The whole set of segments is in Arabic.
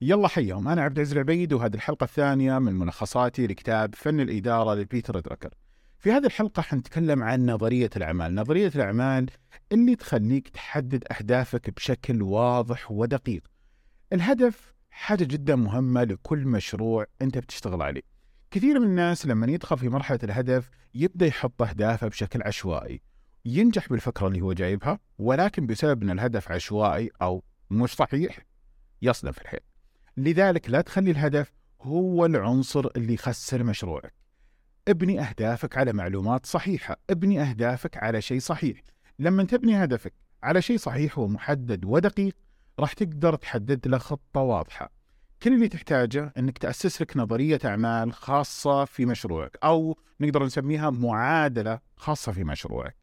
يلا حيهم أنا عبد العزيز العبيد وهذه الحلقة الثانية من ملخصاتي لكتاب فن الإدارة لبيتر دراكر. في هذه الحلقة حنتكلم عن نظرية الأعمال، نظرية الأعمال اللي تخليك تحدد أهدافك بشكل واضح ودقيق. الهدف حاجة جدا مهمة لكل مشروع أنت بتشتغل عليه. كثير من الناس لما يدخل في مرحلة الهدف يبدأ يحط أهدافه بشكل عشوائي. ينجح بالفكرة اللي هو جايبها ولكن بسبب أن الهدف عشوائي أو مش صحيح يصدم في الحيل. لذلك لا تخلي الهدف هو العنصر اللي يخسر مشروعك. ابني أهدافك على معلومات صحيحة. ابني أهدافك على شيء صحيح. لما تبني هدفك على شيء صحيح ومحدد ودقيق راح تقدر تحدد له خطة واضحة. كل اللي تحتاجه إنك تأسس لك نظرية أعمال خاصة في مشروعك أو نقدر نسميها معادلة خاصة في مشروعك.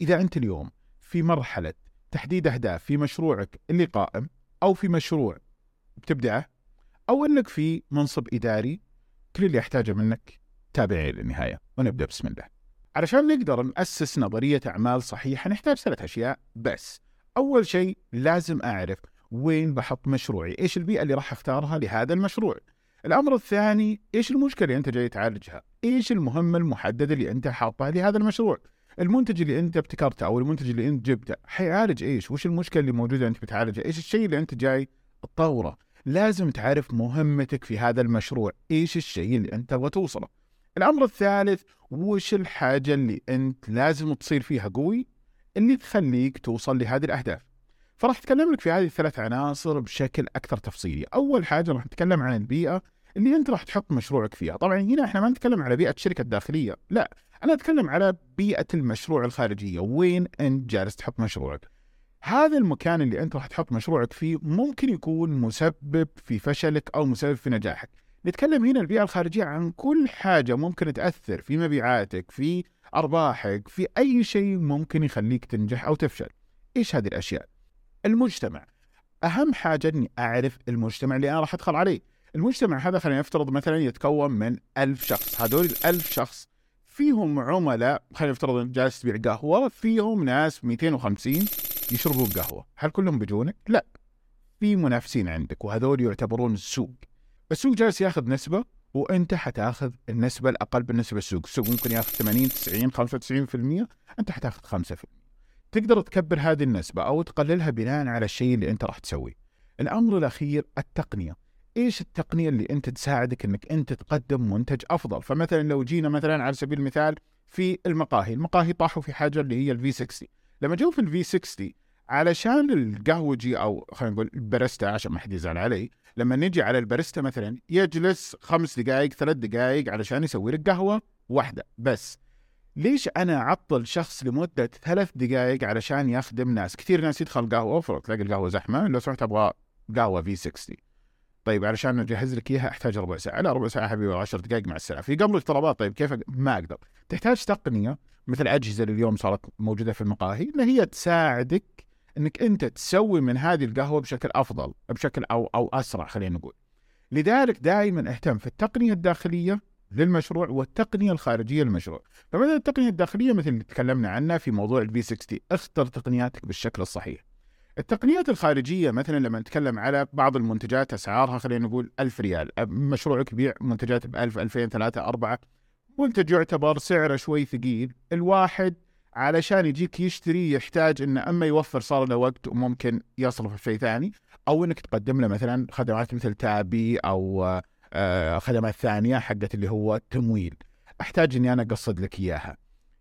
إذا أنت اليوم في مرحلة تحديد أهداف في مشروعك اللي قائم أو في مشروع بتبدعه أو إنك في منصب إداري كل اللي يحتاجه منك تابعني للنهاية ونبدأ بسم الله. علشان نقدر نأسس نظرية أعمال صحيحة نحتاج ثلاث أشياء بس. أول شيء لازم أعرف وين بحط مشروعي، إيش البيئة اللي راح أختارها لهذا المشروع. الأمر الثاني إيش المشكلة اللي أنت جاي تعالجها؟ إيش المهمة المحددة اللي أنت حاطها لهذا المشروع؟ المنتج اللي أنت ابتكرته أو المنتج اللي أنت جبته حيعالج إيش؟ وش المشكلة اللي موجودة أنت بتعالجها؟ إيش الشيء اللي أنت جاي تطوره؟ لازم تعرف مهمتك في هذا المشروع. إيش الشيء اللي أنت تبغى توصله؟ الأمر الثالث وش الحاجة اللي أنت لازم تصير فيها قوي اللي تخليك توصل لهذه الأهداف؟ فراح أتكلم لك في هذه الثلاث عناصر بشكل أكثر تفصيلي. أول حاجة راح نتكلم عن البيئة اللي أنت راح تحط مشروعك فيها. طبعا هنا إحنا ما نتكلم على بيئة الشركة الداخليه لا. أنا أتكلم على بيئة المشروع الخارجية. وين أنت جالس تحط مشروعك؟ هذا المكان اللي أنت راح تحط مشروعك فيه ممكن يكون مسبب في فشلك أو مسبب في نجاحك. نتكلم هنا البيئة الخارجية عن كل حاجة ممكن تأثر في مبيعاتك، في أرباحك، في أي شيء ممكن يخليك تنجح أو تفشل. إيش هذه الأشياء؟ المجتمع. أهم حاجة إني أعرف المجتمع اللي أنا راح أدخل عليه. المجتمع هذا خلينا نفترض مثلا يتكون من ألف شخص، هذول الألف شخص فيهم عملاء خلينا نفترض جالس تبيع قهوة، فيهم ناس 250 يشربون قهوة، هل كلهم بيجونك؟ لا. في منافسين عندك وهذول يعتبرون السوق. السوق جالس ياخذ نسبة وانت حتاخذ النسبة الأقل بالنسبة للسوق، السوق ممكن ياخذ 80 90 95% انت حتاخذ 5%. تقدر تكبر هذه النسبة أو تقللها بناء على الشيء اللي انت راح تسويه. الأمر الأخير التقنية. إيش التقنية اللي انت تساعدك إنك انت تقدم منتج أفضل؟ فمثلا لو جينا مثلا على سبيل المثال في المقاهي، المقاهي طاحوا في حاجة اللي هي ال V60. لما جو في ال V60 علشان القهوجي أو خلينا نقول الباريستا عشان ما حد يزعل علي لما نجي على الباريستا مثلا يجلس خمس دقائق ثلاث دقائق علشان يسوي لك قهوة واحدة بس. ليش أنا أعطل شخص لمدة ثلاث دقائق علشان يخدم ناس؟ كثير ناس يدخل قهوة فرق تلاقي القهوة زحمة لو سمحت أبغى قهوة V60 طيب علشان أجهز لك إياها أحتاج ربع ساعة. لا ربع ساعة حبيبي 10 دقائق مع السلامة. في قبل طلبات طيب كيف؟ ما أقدر. تحتاج تقنية مثل أجهزة اللي اليوم صارت موجودة في المقاهي إن هي تساعدك إنك أنت تسوي من هذه القهوة بشكل أفضل بشكل أو أو أسرع خلينا نقول. لذلك دائما أهتم في التقنية الداخلية للمشروع والتقنية الخارجية للمشروع. فمثلا التقنية الداخلية مثل اللي تكلمنا عنها في موضوع الفي 60 اختر تقنياتك بالشكل الصحيح. التقنيات الخارجية مثلا لما نتكلم على بعض المنتجات أسعارها خلينا نقول 1000 ريال، مشروعك يبيع منتجات ب 1000 2000 3 4 منتج يعتبر سعره شوي ثقيل، الواحد علشان يجيك يشتري يحتاج انه أما يوفر صار له وقت وممكن يصرف في شيء ثاني. أو إنك تقدم له مثلا خدمات مثل تابي أو آه، خدمات ثانية حقت اللي هو التمويل أحتاج إني أنا أقصد لك إياها.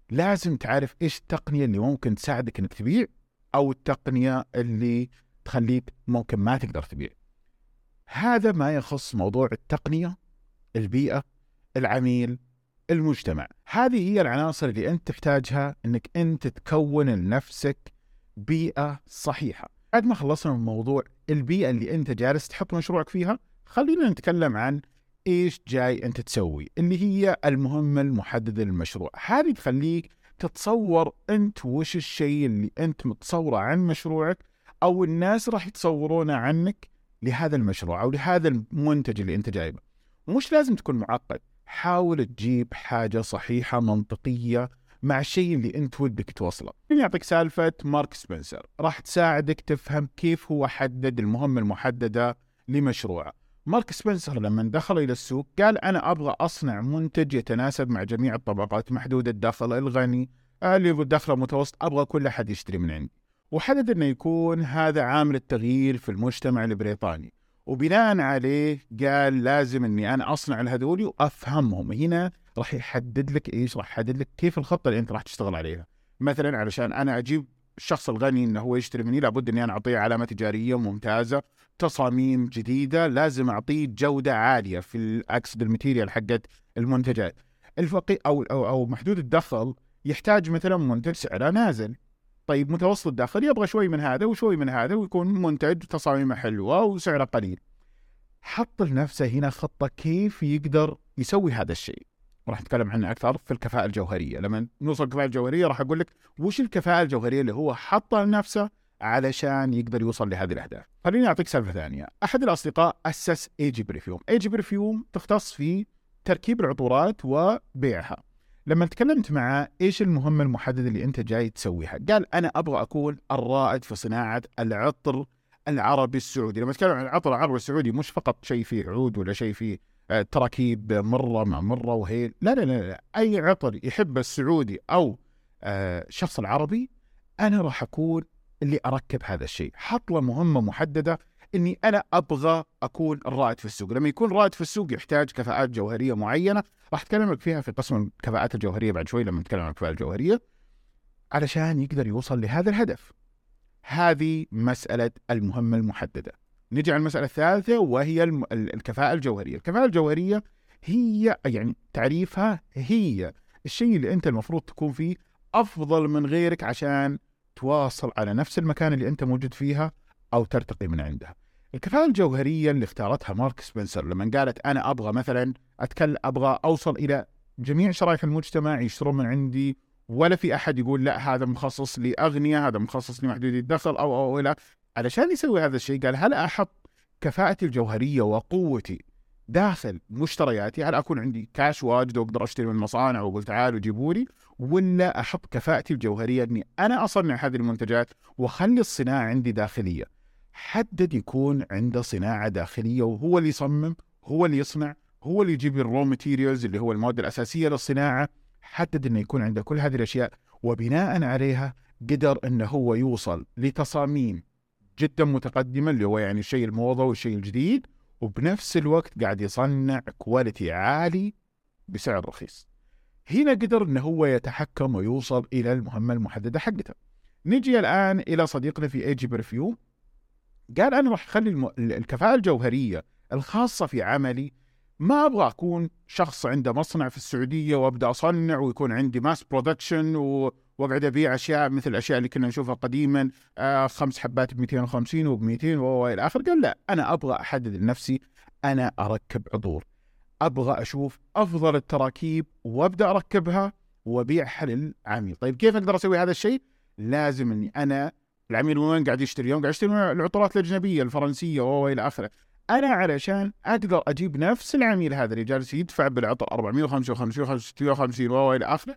لازم تعرف إيش التقنية اللي ممكن تساعدك إنك تبيع أو التقنية اللي تخليك ممكن ما تقدر تبيع. هذا ما يخص موضوع التقنية البيئة العميل المجتمع. هذه هي العناصر اللي أنت تحتاجها أنك أنت تكون لنفسك بيئة صحيحة. بعد ما خلصنا من موضوع البيئة اللي أنت جالس تحط مشروعك فيها خلينا نتكلم عن إيش جاي أنت تسوي اللي هي المهمة المحددة للمشروع. هذه تخليك تتصور أنت وش الشيء اللي أنت متصورة عن مشروعك أو الناس راح يتصورونه عنك لهذا المشروع أو لهذا المنتج اللي أنت جايبه. مش لازم تكون معقد. حاول تجيب حاجة صحيحة منطقية مع الشيء اللي أنت ودك توصله. يعطيك سالفة مارك سبنسر، راح تساعدك تفهم كيف هو حدد المهمة المحددة لمشروعه. مارك سبنسر لما دخل إلى السوق قال أنا أبغى أصنع منتج يتناسب مع جميع الطبقات محدود الدخل الغني اللي دخله متوسط أبغى كل أحد يشتري من عندي. وحدد إنه يكون هذا عامل التغيير في المجتمع البريطاني. وبناء عليه قال لازم إني أنا أصنع الهذولي وأفهمهم. هنا راح يحدد لك إيش؟ راح يحدد لك كيف الخطة اللي أنت راح تشتغل عليها. مثلا علشان أنا أجيب الشخص الغني إنه هو يشتري مني لابد إني أنا أعطيه علامة تجارية ممتازة تصاميم جديدة لازم أعطيه جودة عالية في اقصد الماتيريال حقت المنتجات. الفقير أو أو, أو محدود الدخل يحتاج مثلا منتج سعره نازل. طيب متوسط الدخل يبغى شوي من هذا وشوي من هذا ويكون منتج تصاميمه حلوة وسعره قليل. حط لنفسه هنا خطة كيف يقدر يسوي هذا الشيء. راح نتكلم عنه أكثر في الكفاءة الجوهرية. لما نوصل الكفاءة الجوهرية راح أقول لك وش الكفاءة الجوهرية اللي هو حطها لنفسه علشان يقدر يوصل لهذه الأهداف. خليني أعطيك سالفة ثانية. أحد الأصدقاء أسس AG Perfume AG Perfume تختص في تركيب العطورات وبيعها. لما تكلمت معه إيش المهمه المحدده اللي أنت جاي تسويها؟ قال أنا أبغى أكون الرائد في صناعة العطر العربي السعودي. لما أتكلم عن العطر العربي السعودي مش فقط شيء فيه عود ولا شيء فيه آه، تراكيب مرة مع مرة وهيل. لا لا لا, لا. أي عطر يحب السعودي أو الشخص آه، العربي أنا راح أكون اللي أركب هذا الشيء. حط له مهمة محددة إني أنا أبغى أكون الرائد في السوق. لما يكون رائد في السوق يحتاج كفاءات جوهرية معينة. راح اتكلم فيها في قسم الكفاءات الجوهرية بعد شوي لما نتكلم عن الكفاءه الجوهرية. علشان يقدر يوصل لهذا الهدف. هذه مسألة المهمة المحددة. نجي على المسألة الثالثة وهي الكفاءة الجوهرية. الكفاءة الجوهرية هي يعني تعريفها هي الشيء اللي أنت المفروض تكون فيه أفضل من غيرك عشان تواصل على نفس المكان اللي أنت موجود فيها أو ترتقي من عندها. الكفاءة الجوهرية اللي اختارتها مارك سبنسر لما قالت أنا أبغى مثلا أتكلم أبغى أوصل إلى جميع شرائح المجتمع يشترون من عندي ولا في أحد يقول لا هذا مخصص لأغنياء هذا مخصص لمحدودي الدخل أو أو إلى. علشان يسوي هذا الشيء قال هل أحط كفاءتي الجوهرية وقوتي داخل مشترياتي؟ هل أكون عندي كاش واجد وأقدر أشتري من المصانع وأقول تعالوا جيبوا لي؟ ولا أحط كفاءتي الجوهرية أني أنا أصنع هذه المنتجات وأخلي الصناعة عندي داخلية؟ حدد يكون عنده صناعة داخلية وهو اللي يصمم هو اللي يصنع هو اللي يجيب ال raw materials اللي هو المواد الأساسية للصناعة حدد إنه يكون عنده كل هذه الأشياء وبناء عليها قدر إنه هو يوصل لتصاميم جدا متقدمة اللي هو يعني الشيء الموضة والشيء الجديد وبنفس الوقت قاعد يصنع quality عالي بسعر رخيص. هنا قدر إنه هو يتحكم ويوصل إلى المهمة المحددة حقته. نجي الآن إلى صديقنا في AG Perfume قال أنا راح أخلي الم... الكفاءة الجوهرية الخاصة في عملي ما أبغى أكون شخص عنده مصنع في السعودية وأبدأ أصنع ويكون عندي mass production و... وأقعد أبيع أشياء مثل الاشياء اللي كنا نشوفها قديما آه خمس حبات ب 250 وب 200 وإلى اخره قال لا أنا أبغى أحدد لنفسي أنا أركب عطور. أبغى أشوف أفضل التراكيب وأبدأ أركبها وأبيعها للعميل. طيب كيف أقدر أسوي هذا الشيء؟ لازم إني أنا العميل وين قاعد يشتري؟ يوم قاعد يشتري العطورات الأجنبية الفرنسية والى آخره. أنا علشان أقدر أجيب نفس العميل هذا اللي جالس يدفع بالعطر 455 650 والى آخره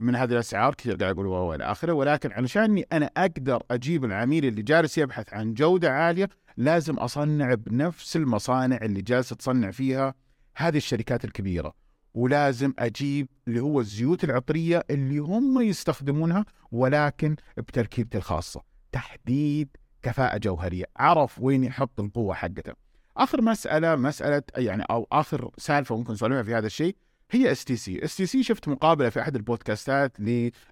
من هذه الأسعار كثير قاعد أقول والى آخره. ولكن علشان أنا أقدر أجيب العميل اللي جالس يبحث عن جودة عالية لازم أصنع بنفس المصانع اللي جالسه تصنع فيها هذه الشركات الكبيرة. ولازم أجيب اللي هو الزيوت العطرية اللي هم يستخدمونها ولكن بتركيبتي الخاصة. تحديد كفاءة جوهرية. عرف وين يحط القوة حقته. آخر مسألة مسألة يعني أو آخر سالفة ممكن نسولفها في هذا الشيء هي اس تي سي اس تي سي شفت مقابلة في أحد البودكاستات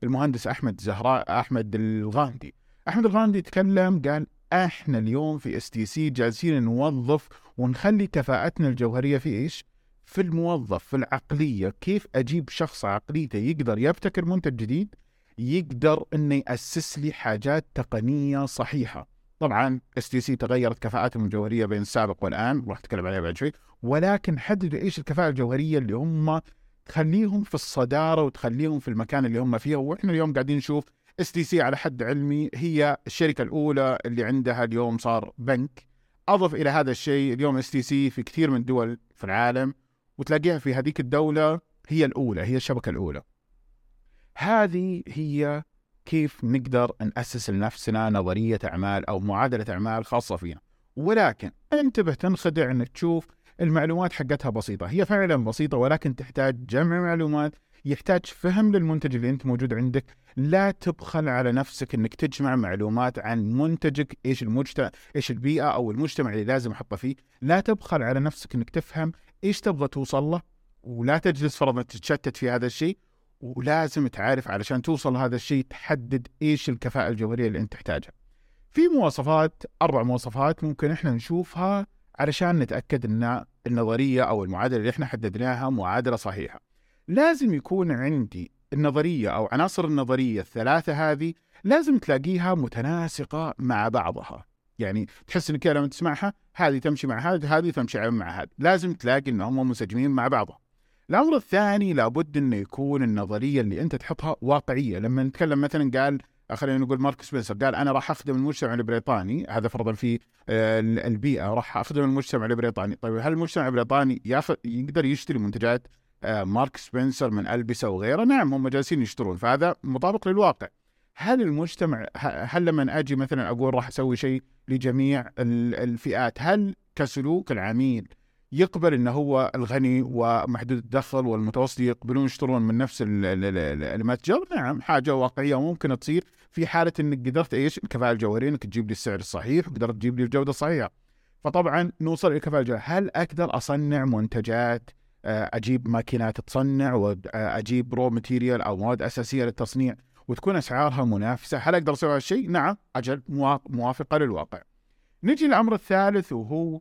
للمهندس أحمد زهراء أحمد الغامدي. أحمد الغامدي تكلم قال إحنا اليوم في STC جالسين نوظف ونخلي كفاءتنا الجوهرية في إيش؟ في الموظف في العقلية. كيف أجيب شخص عقليته يقدر يبتكر منتج جديد؟ يقدر إنه يأسس لي حاجات تقنية صحيحة. طبعا STC تغيرت كفاءاتهم الجوهرية بين السابق والآن راح أتكلم عليها بعد شوي. ولكن حددوا إيش الكفاءة الجوهرية اللي هم تخليهم في الصدارة وتخليهم في المكان اللي هم فيه. وإحنا اليوم قاعدين نشوف STC على حد علمي هي الشركة الأولى اللي عندها اليوم صار بنك. أضف إلى هذا الشيء اليوم STC في كثير من الدول في العالم وتلاقيها في هذيك الدولة هي الأولى هي الشبكة الأولى. هذه هي كيف نقدر نأسس لنفسنا نظرية أعمال أو معادلة أعمال خاصة فينا. ولكن انتبه تنخدع إنك تشوف المعلومات حقتها بسيطة. هي فعلا بسيطة ولكن تحتاج جمع معلومات يحتاج فهم للمنتج اللي أنت موجود عندك. لا تبخل على نفسك إنك تجمع معلومات عن منتجك إيش المجتمع إيش البيئة أو المجتمع اللي لازم أحطه فيه. لا تبخل على نفسك إنك تفهم إيش تبغى توصل له ولا تجلس فرضا تتشتت في هذا الشيء. ولازم تعرف علشان توصل لهذا الشيء تحدد إيش الكفاءة الجوهرية اللي أنت تحتاجها. في مواصفات أربع مواصفات ممكن إحنا نشوفها علشان نتأكد إن النظرية أو المعادلة اللي إحنا حددناها معادلة صحيحة. لازم يكون عندي النظرية أو عناصر النظرية الثلاثة هذه لازم تلاقيها متناسقة مع بعضها. يعني تحس إنك لما تسمعها هذه تمشي مع هذه هذه تمشي مع هذه. لازم تلاقي إن هم منسجمين مع بعضهم الأمر الثاني لابد إنه يكون النظرية اللي أنت تحطها واقعية. لما نتكلم مثلا قال خلينا نقول مارك سبنسر قال أنا راح أخدم المجتمع البريطاني. هذا فرضا في آه، البيئة راح أخدم المجتمع البريطاني. طيب هل المجتمع البريطاني يقدر يشتري منتجات آه، مارك سبنسر من ألبسة وغيره نعم هم جالسين يشترون. فهذا مطابق للواقع. هل المجتمع هل لما أجي مثلا أقول راح أسوي شيء لجميع الفئات هل كسلوك العميل يقبل إنه هو الغني ومحدود الدخل والمتوسط يقبلون يشترون من نفس المتجر نعم حاجة واقعية ممكن تصير في حالة إنك قدرت إيش؟ الكفاءه الجوهرية إنك تجيب لي السعر الصحيح وقدرت تجيب لي الجودة الصحيحة. فطبعا نوصل إلى الكفاءه الجوهرية. هل أقدر أصنع منتجات؟ آه، أجيب ماكينات تصنع واجيب raw material أو مواد أساسية للتصنيع وتكون أسعارها منافسة؟ هل أقدر أسوي هذا الشيء؟ نعم أجل موافقة للواقع. نجي للأمر الثالث وهو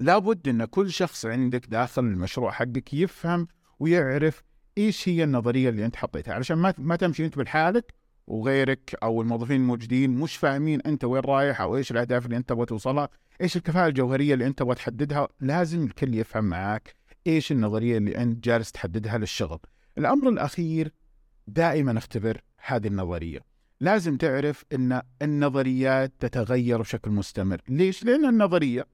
لابد إن كل شخص عندك داخل المشروع حقك يفهم ويعرف إيش هي النظرية اللي أنت حطيتها علشان ما ما تمشي أنت بالحالك وغيرك أو الموظفين الموجودين مش فاهمين أنت وين رايح أو إيش الأهداف اللي أنت تبغى توصلها، إيش الكفاءة الجوهرية اللي أنت تبغى تحددها، لازم الكل يفهم معاك إيش النظرية اللي أنت جالس تحددها للشغل. الأمر الأخير دائما اختبر هذه النظرية. لازم تعرف إن النظريات تتغير بشكل مستمر، ليش؟ لأن النظرية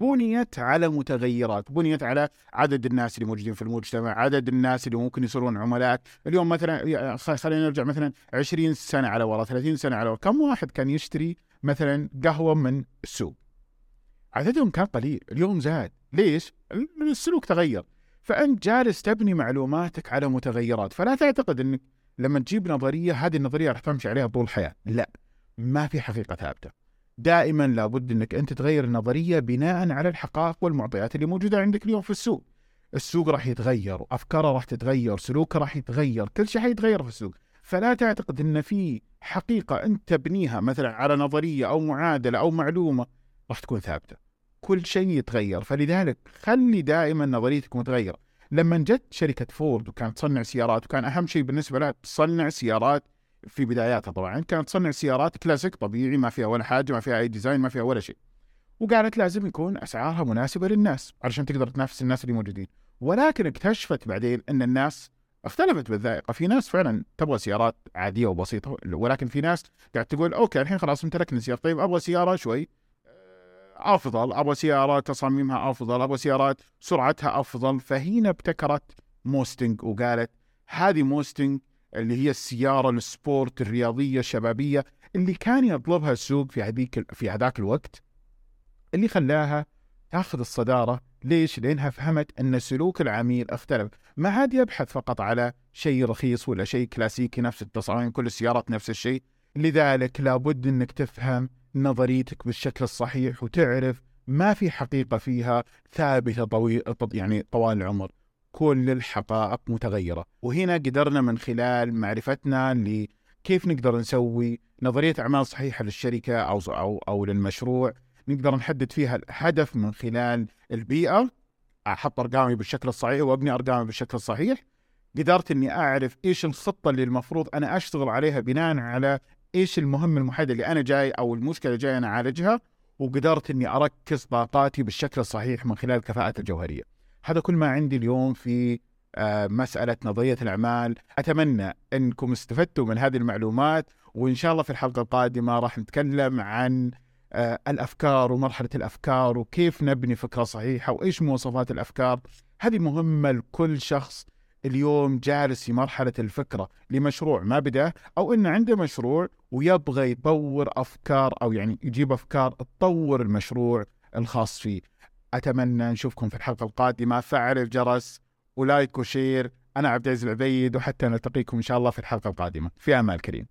بنيت على متغيرات بنيت على عدد الناس اللي موجودين في المجتمع عدد الناس اللي ممكن يصيرون عملاء. اليوم مثلا خلينا نرجع مثلا 20 سنة على ورا 30 سنة على ورا. كم واحد كان يشتري مثلا قهوة من السوق؟ عددهم كان قليل اليوم زاد. ليش؟ السلوك تغير. فأنت جالس تبني معلوماتك على متغيرات. فلا تعتقد أنك لما تجيب نظرية هذه النظرية راح تمشي عليها طول الحياة لا ما في حقيقة ثابتة. دائما لابد إنك أنت تغير النظرية بناء على الحقائق والمعطيات اللي موجودة عندك اليوم في السوق. السوق راح يتغير، أفكاره راح تتغير، سلوكه راح يتغير، كل شيء حيتغير في السوق، فلا تعتقد إن في حقيقة أنت تبنيها مثلا على نظرية أو معادلة أو معلومة راح تكون ثابتة. كل شيء يتغير، فلذلك خلي دائما نظريتك متغيرة. لما جت شركة فورد وكانت تصنع سيارات وكان أهم شيء بالنسبة لها تصنع سيارات في بداياتها طبعا كانت تصنع سيارات كلاسيك طبيعي ما فيها ولا حاجة ما فيها أي design ما فيها ولا شيء. وقالت لازم يكون أسعارها مناسبة للناس علشان تقدر تنافس الناس اللي موجودين. ولكن اكتشفت بعدين أن الناس اختلفت بالذائقة. في ناس فعلا تبغى سيارات عادية وبسيطة ولكن في ناس قاعد تقول okay الحين خلاص امتلكنا سيارة. طيب أبغى سيارة شوي آه، أفضل. أبغى سيارة تصاميمها أفضل. أبغى سيارات سرعتها أفضل. فهنا ابتكرت Mustang وقالت هذه Mustang اللي هي السيارة ال sport الرياضية الشبابية اللي كان يطلبها السوق في هذيك في هذاك الوقت. اللي خلاها تاخذ الصدارة. ليش؟ لأنها فهمت أن سلوك العميل اختلف، ما عاد يبحث فقط على شيء رخيص ولا شيء كلاسيكي نفس التصاميم كل السيارات نفس الشيء، لذلك لابد أنك تفهم نظريتك بالشكل الصحيح وتعرف ما في حقيقة فيها ثابتة طويل يعني طوال العمر، كل الحقائق متغيرة. وهنا قدرنا من خلال معرفتنا لكيف نقدر نسوي نظرية أعمال صحيحة للشركة أو, أو, أو للمشروع. نقدر نحدد فيها الهدف من خلال البيئة. أحط أرقامي بالشكل الصحيح وأبني أرقامي بالشكل الصحيح. قدرت إني أعرف إيش الخطة اللي المفروض أنا أشتغل عليها بناء على إيش المهم المحدد اللي أنا جاي أو المشكلة جاي أنا أعالجها. وقدرت إني أركز طاقاتي بالشكل الصحيح من خلال الكفاءات الجوهرية. هذا كل ما عندي اليوم في آه، مسألة نظرية الأعمال. أتمنى أنكم استفدتوا من هذه المعلومات وإن شاء الله في الحلقة القادمة راح نتكلم عن آه، الأفكار ومرحلة الأفكار وكيف نبني فكرة صحيحة وإيش مواصفات الأفكار. هذه مهمة لكل شخص اليوم جالس في مرحلة الفكرة لمشروع ما بدأ أو إنه عنده مشروع ويبغى يطور أفكار أو يعني يجيب أفكار تطور المشروع الخاص فيه. أتمنى نشوفكم في الحلقة القادمة. فعل الجرس و like و share. أنا عبد العزيز العبيد وحتى نلتقيكم إن شاء الله في الحلقة القادمة. في أمان كريم